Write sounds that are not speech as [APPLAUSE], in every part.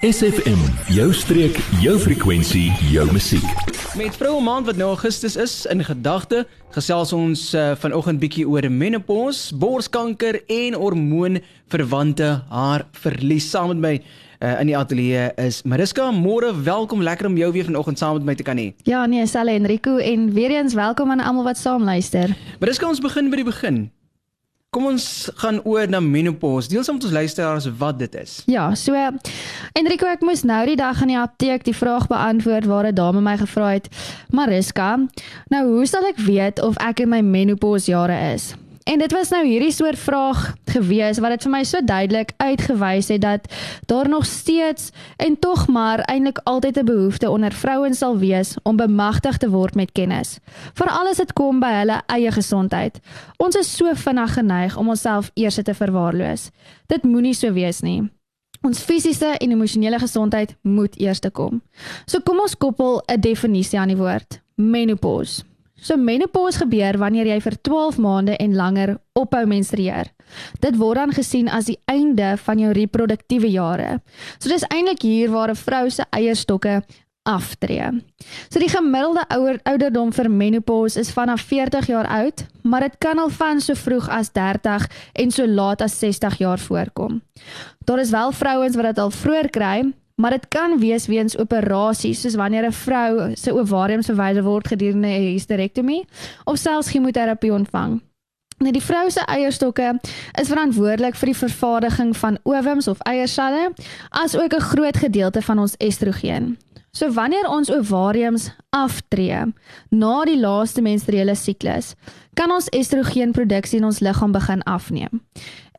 SFM, jou streek, jou frekwensie, jou musiek. Met vroue maand wat nou Augustus is in gedagte, gesels ons uh, vanoggend bietjie oor menopause, borskanker en hormoonverwante haarverlies. Saam met my uh, in die ateljee is Mariska. Môre, welkom, lekker om jou weer vanoggend saam met my te kan hê. Ja, nee, Sally en Rico en weer eens welkom aan almal wat saam luister. Mariska, ons begin by die begin. Kom ons gaan oor na menopause. Deel saam met ons luisteraars wat dit is. Ja, so Enrico, ek moes nou die dag in die apteek die vraag beantwoord waar 'n dame my gevra het, "Mariska, nou hoe sal ek weet of ek in my menopause jare is?" En dit was nou hierdie soort vraag gewees wat dit vir my so duidelik uitgewys het dat daar nog steeds en tog maar eintlik altyd 'n behoefte onder vrouens sal wees om bemagtig te word met kennis. Veral as dit kom by hulle eie gesondheid. Ons is so vinnig geneig om onsself eers te verwaarloos. Dit moenie so wees nie. Ons fisiese en emosionele gesondheid moet eers te kom. So kom ons koppel 'n definisie aan die woord: menopause. So menopause gebeur wanneer jy vir 12 maande en langer ophou menstrueer. Dit word dan gesien as die einde van jou reproduktiewe jare. So dis eintlik hier waar 'n vrou se eierstokke aftree. So die gemiddelde ouer ouderdom vir menopause is vanaf 40 jaar oud, maar dit kan al van so vroeg as 30 en so laat as 60 jaar voorkom. Daar is wel vrouens wat dit al vroeër kry, maar dit kan wees weens operasies soos wanneer 'n vrou se ovariums verwyder word gedurende 'n hysterektomie of selfs chemoterapie ontvang. Nou die vrou se eierstokke is verantwoordelik vir die vervaardiging van ovums of eierselle, as ook 'n groot gedeelte van ons estrogen. So wanneer ons ovariums aftree na die laaste menstruele siklus, kan ons estrogenproduksie in ons liggaam begin afneem.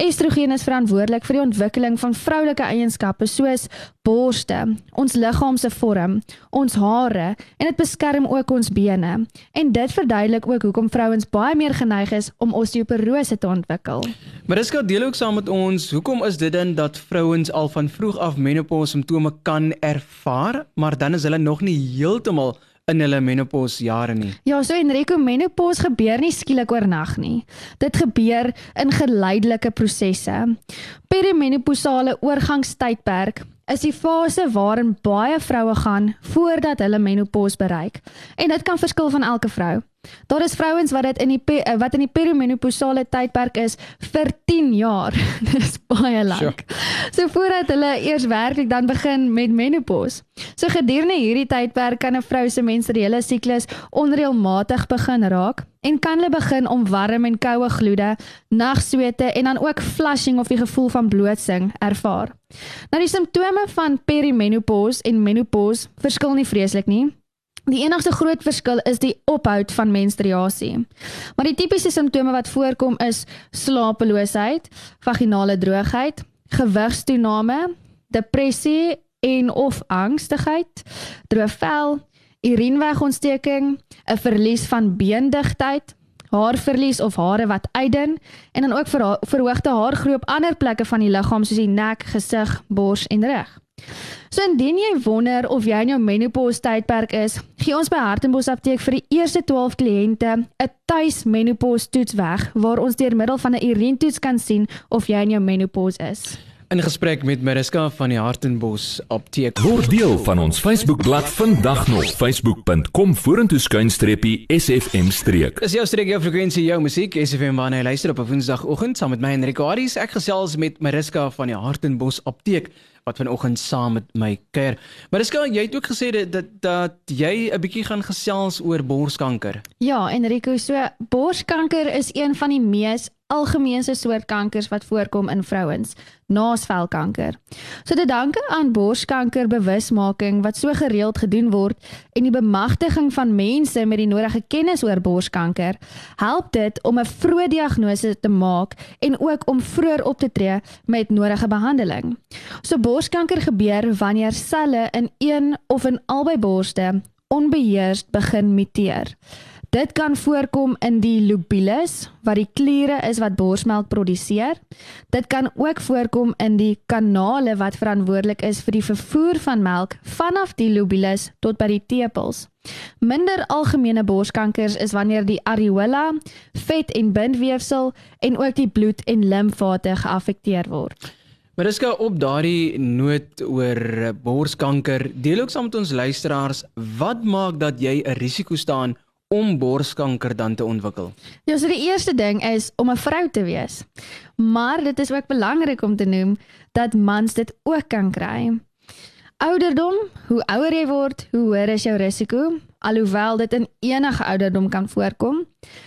Estrogen is verantwoordelik vir die ontwikkeling van vroulike eienskappe soos borste, ons liggaam se vorm, ons hare en dit beskerm ook ons bene. En dit verduidelik ook hoekom vrouens baie meer geneig is om osteoporose te ontwikkel. Mariska deel ook saam met ons, hoekom is dit dan dat vrouens al van vroeg af menopause simptome kan ervaar, maar dan is hulle nog nie heeltemal in hulle menopause jare nie. Ja, so Enrico, menopause gebeur nie skielik oornag nie. Dit gebeur in geleidelike prosesse. Perimenopausale oorgangstydperk is die fase waarin baie vroue gaan voordat hulle menopause bereik. En dit kan verskil van elke vrou. Daar is vrouens wat dit in die eh, wat in die perimenopausale tydperk is vir 10 jaar. [LAUGHS] Dis baie lank. Sure. So voordat hulle eers werklik dan begin met menopause. So gedurende hierdie tydperk kan 'n vrou se menstruele siklus onreëlmatig begin raak en kan hulle begin om warm en koue gloede, nagswete en dan ook flushing of die gevoel van blootsing ervaar. Nou die simptome van perimenopause en menopause verskil nie vreeslik nie. Die enigste groot verskil is die ophoud van menstruasie. Maar die tipiese simptome wat voorkom is slapeloosheid, vaginale droogheid, gewigstoename, depressie en of angstigheid, droë vel, urinewegontsteking, 'n verlies van beendigtheid, haarverlies of hare wat uitdun en dan ook verhoogde haargroei op ander plekke van die liggaam soos die nek, gesig, bors en rug. So indien jy wonder of jy in jou menopause tydperk is, gee ons by Hartenbos Apteek vir die eerste 12 kliënte 'n tuis menopause toets weg waar ons deur middel van 'n urinetoets kan sien of jy in jou menopause is. In gesprek met Mariska van die Hartenbos Apteek. Word deel van ons Facebookblad vandag nog facebook.com vorentoe skuinstreepie sfm streek. Is jou streek jou frekwensie jou musiek SFM waarna jy luister op 'n Woensdagoggend saam met my en Rico Aries. Ek gesels met Mariska van die Hartenbos Apteek wat vanoggend saam met my kuier. Maar dis jy het ook gesê dat dat, dat jy 'n bietjie gaan gesels oor borskanker. Ja, Enrico, so borskanker is een van die mees algemeenste soort kankers wat voorkom in vrouens, naasvelkanker. So te danke aan borskanker bewusmaking wat so gereeld gedoen word en die bemagtiging van mense met die nodige kennis oor borskanker, help dit om 'n vroeë diagnose te maak en ook om vroeër op te tree met nodige behandeling. So borskanker gebeur wanneer selle in een of in albei borste onbeheerst begin muteer. Dit kan voorkom in die lobules wat die kliere is wat borsmelk produseer. Dit kan ook voorkom in die kanale wat verantwoordelik is vir die vervoer van melk vanaf die lobules tot by die tepels. Minder algemene borskankers is wanneer die areola, vet en bindweefsel en ook die bloed en limfate geaffekteer word. Mariska op daardie noot oor borskanker, deel ook saam met ons luisteraars, wat maak dat jy 'n risiko staan om borskanker dan te ontwikkel? Ja, so die eerste ding is om 'n vrou te wees. Maar dit is ook belangrik om te noem dat mans dit ook kan kry. Ouderdom, hoe ouer jy word, hoe hoër is jou risiko, alhoewel dit in enige ouderdom kan voorkom.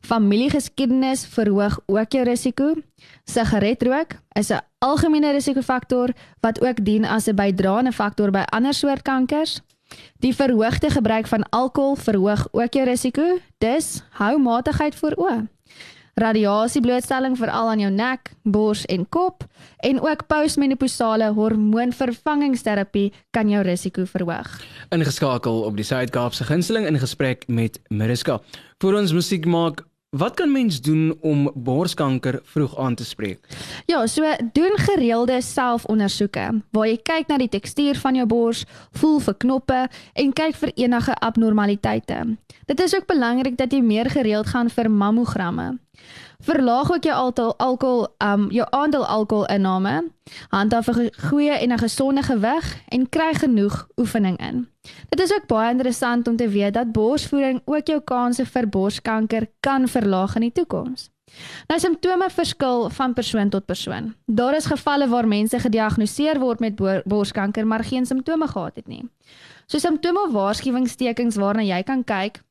Familiegeskiedenis verhoog ook jou risiko. Sigaretrook is 'n algemene risikofaktor wat ook dien as 'n bydraende faktor by ander soort kankers. Die verhoogde gebruik van alkohol verhoog ook jou risiko. Dus hou matigheid voor oë. Radiasieblootstelling veral aan jou nek, bors en kop en ook postmenopausale hormoonvervangingsterapie kan jou risiko verhoog. Ingeskakel op die Suid-Kaapse gunsteling in gesprek met Mariska. Vir ons musiek maak Wat kan mens doen om borskanker vroeg aan te spreek? Ja, so doen gereelde selfondersoeke waar jy kyk na die tekstuur van jou bors, voel vir knoppe en kyk vir enige abnormaliteite. Dit is ook belangrik dat jy meer gereeld gaan vir mammogramme. Verlaag ook jou aantal alkohol um jou aandeel alkoholinname, handhaaf 'n goeie en 'n gesonde gewig en kry genoeg oefening in. Dit is ook baie interessant om te weet dat borsvoeding ook jou kanse vir borskanker kan verlaag in die toekoms. Nou simptome verskil van persoon tot persoon. Daar is gevalle waar mense gediagnoseer word met borskanker maar geen simptome gehad het nie. So simptome of waarskuwingstekens waarna jy kan kyk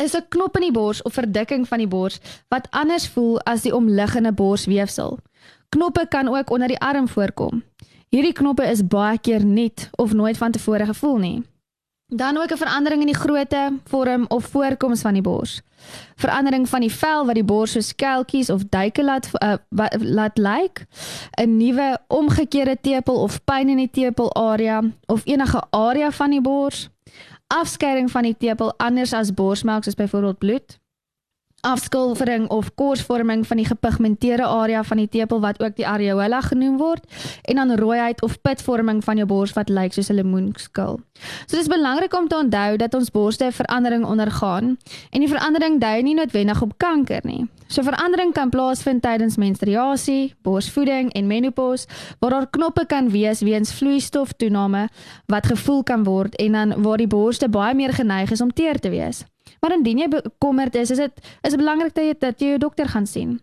is 'n knop in die bors of verdikking van die bors wat anders voel as die omliggende borsweefsel. Knoppe kan ook onder die arm voorkom. Hierdie knoppe is baie keer nuut of nooit van tevore gevoel nie. Dan ook 'n verandering in die grootte, vorm of voorkoms van die bors. Verandering van die vel wat die bors so skeltjies of duike laat uh, laat lyk. 'n Nuwe omgekeerde tepel of pyn in die tepel area of enige area van die bors afskeiding van die tepel anders as borsmelk soos byvoorbeeld bloed afskulvering of korsvorming van die gepigmenteerde area van die tepel wat ook die areola genoem word en dan rooiheid of pitvorming van jou bors wat lyk soos 'n lemoenskil. So dis belangrik om te onthou dat ons borste 'n verandering ondergaan en die verandering dui nie noodwendig op kanker nie. So verandering kan plaasvind tydens menstruasie, borsvoeding en menopause waar daar knoppe kan wees weens vloeistoftoename wat gevoel kan word en dan waar die borste baie meer geneig is om teer te wees. Maar indien jy bekommerd is, is dit is belangrik dat jy dat jy jou dokter gaan sien.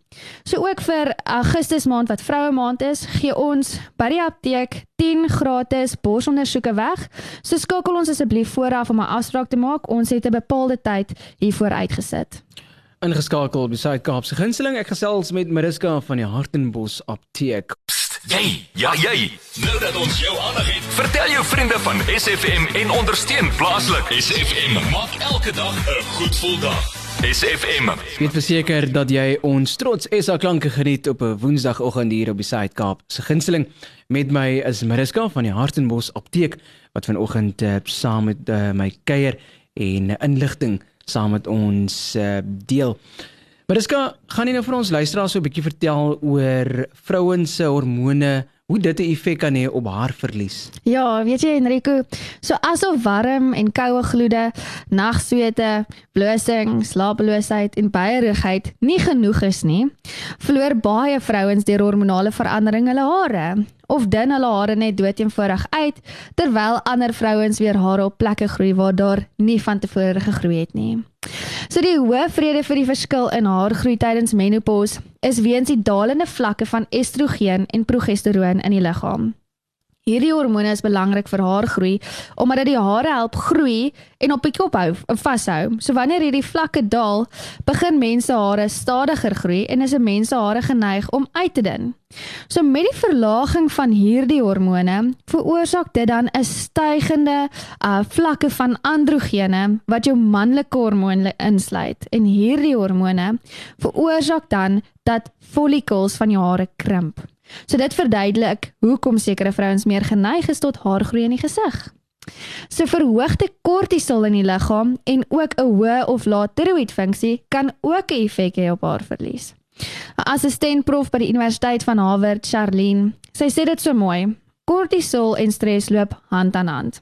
So ook vir Augustus maand wat vroue maand is, gee ons by die apteek 10 gratis borsondersoeke weg. So skakel ons asseblief vooraf om 'n afspraak te maak. Ons het 'n bepaalde tyd hiervoor uitgesit. Ingeskakel by Suid-Kaapse Gunsteling. Ek gesels met Mariska van die Hartenbos Apteek. Jy, ja jy. Nou dat ons jou aandag het, vertel jou vriende van SFM en ondersteun plaaslik. SFM maak elke dag 'n goed gevoel dag. SFM. Ek verseker dat jy ons trots SA klanke geniet op 'n Woensdagoggend hier op die Suid-Kaap. Se gunsteling met my is Mariska van die Hartenbos Apteek wat vanoggend uh, saam met uh, my kuier en inligting saam met ons uh, deel. Mariska, gaan jy nou vir ons luisteraars so 'n bietjie vertel oor vrouens se hormone, hoe dit 'n effek kan hê op haar verlies? Ja, weet jy Enrico, so asof warm en koue gloede, nagswete, blosing, slapeloosheid en baierigheid nie genoeg is nie, verloor baie vrouens deur hormonale verandering hulle hare of dun hulle hare net dood eenvoudig uit terwyl ander vrouens weer hare op plekke groei waar daar nie van tevore gegroei het nie. So die hoë vrede vir die verskil in haargroei tydens menopause is weens die dalende vlakke van estrogen en progesteroon in die liggaam. Hierdie hormone is belangrik vir haargroei omdat dit die hare help groei en op die kop hou en vashou. So wanneer hierdie vlakke daal, begin mense hare stadiger groei en is 'n mens se hare geneig om uit te dun. So met die verlaging van hierdie hormone veroorsaak dit dan 'n stygende uh, vlakke van androgene wat jou manlike hormone insluit en hierdie hormone veroorsaak dan dat follikels van jou hare krimp. So dit verduidelik hoekom sekere vrouens meer geneig is tot haargroei in die gesig. So verhoogde kortisol in die liggaam en ook 'n hoë of lae tiroïedfunksie kan ook 'n effek hê op haarverlies. 'n Assistent prof by die Universiteit van Harvard, Charlene, sy sê dit so mooi: Kortisol en stres loop hand aan hand.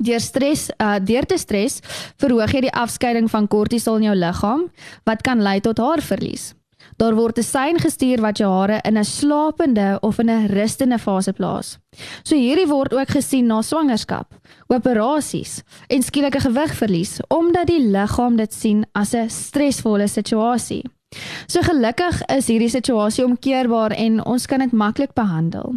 Deur stres, uh, deur te stres, verhoog jy die afskeiding van kortisol in jou liggaam wat kan lei tot haarverlies. Daar word 'n sein gestuur wat jou hare in 'n slapende of in 'n rustende fase plaas. So hierdie word ook gesien na swangerskap, operasies en skielike gewigverlies omdat die liggaam dit sien as 'n stresvolle situasie. So gelukkig is hierdie situasie omkeerbaar en ons kan dit maklik behandel.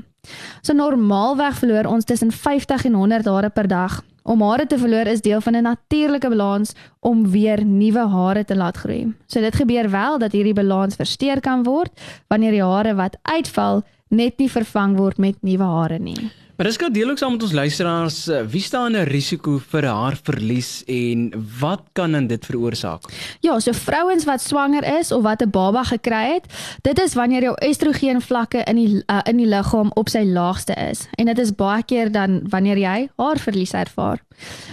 So normaalweg verloor ons tussen 50 en 100 hare per dag. Om hare te verloor is deel van 'n natuurlike balans om weer nuwe hare te laat groei. So dit gebeur wel dat hierdie balans versteur kan word wanneer die hare wat uitval net nie vervang word met nuwe hare nie. Maar dis gou deel ook saam met ons luisteraars, eh, wie staan 'n risiko vir haarverlies en wat kan dan dit veroorsaak? Ja, so vrouens wat swanger is of wat 'n baba gekry het, dit is wanneer jou estrogen vlakke in die uh, in die liggaam op sy laagste is. En dit is baie keer dan wanneer jy haarverlies ervaar.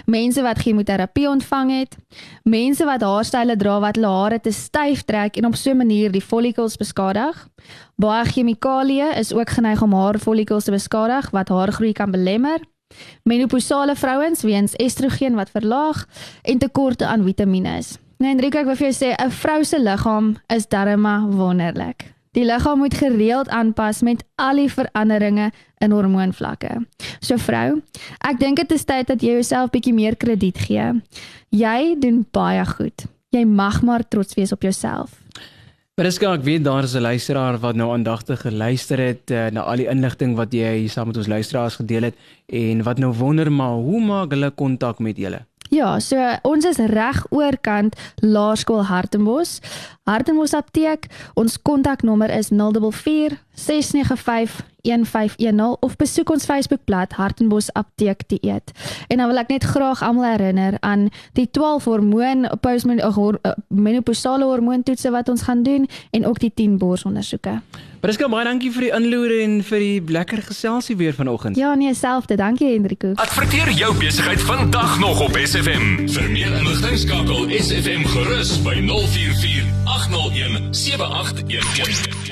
Mense wat chemoterapie ontvang het, mense wat haarstyle dra wat hulle hare te styf trek en op so 'n manier die follikels beskadig. Baie chemikalieë is ook geneig om haarfollikels te beskadig wat haargroei kan belemmer. Menopausale vrouens weens estrogen wat verlaag en tekorte aan vitamiene. Nou Enrique, ek wil vir jou sê 'n vrou se liggaam is darma wonderlik. Die liggaam moet gereeld aanpas met al die veranderinge in hormoonvlakke. So vrou, ek dink dit is tyd dat jy jouself bietjie meer krediet gee. Jy doen baie goed. Jy mag maar trots wees op jouself. Mariska, ek weet daar is 'n luisteraar wat nou aandagtig geluister het uh, na al die inligting wat jy saam met ons luisteraars gedeel het en wat nou wonder maar hoe maak hulle kontak met julle? Ja, so ons is reg oorkant Laerskool Hartenbos. Hartenbos Apteek. Ons kontaknommer is 044 695 1510 of besoek ons Facebookblad Hartenbos Apteek Dieet. En dan wil ek net graag almal herinner aan die 12 hormoon postmenopausale hormoontoetse wat ons gaan doen en ook die 10 borsondersoeke. Priska, baie dankie vir die inloer en vir die lekker geselsie weer vanoggend. Ja, nee, selfde. Dankie Hendrico. Adverteer jou besigheid vandag nog op SFM. Vir meer inligting skakel SFM gerus by 044 801 7811.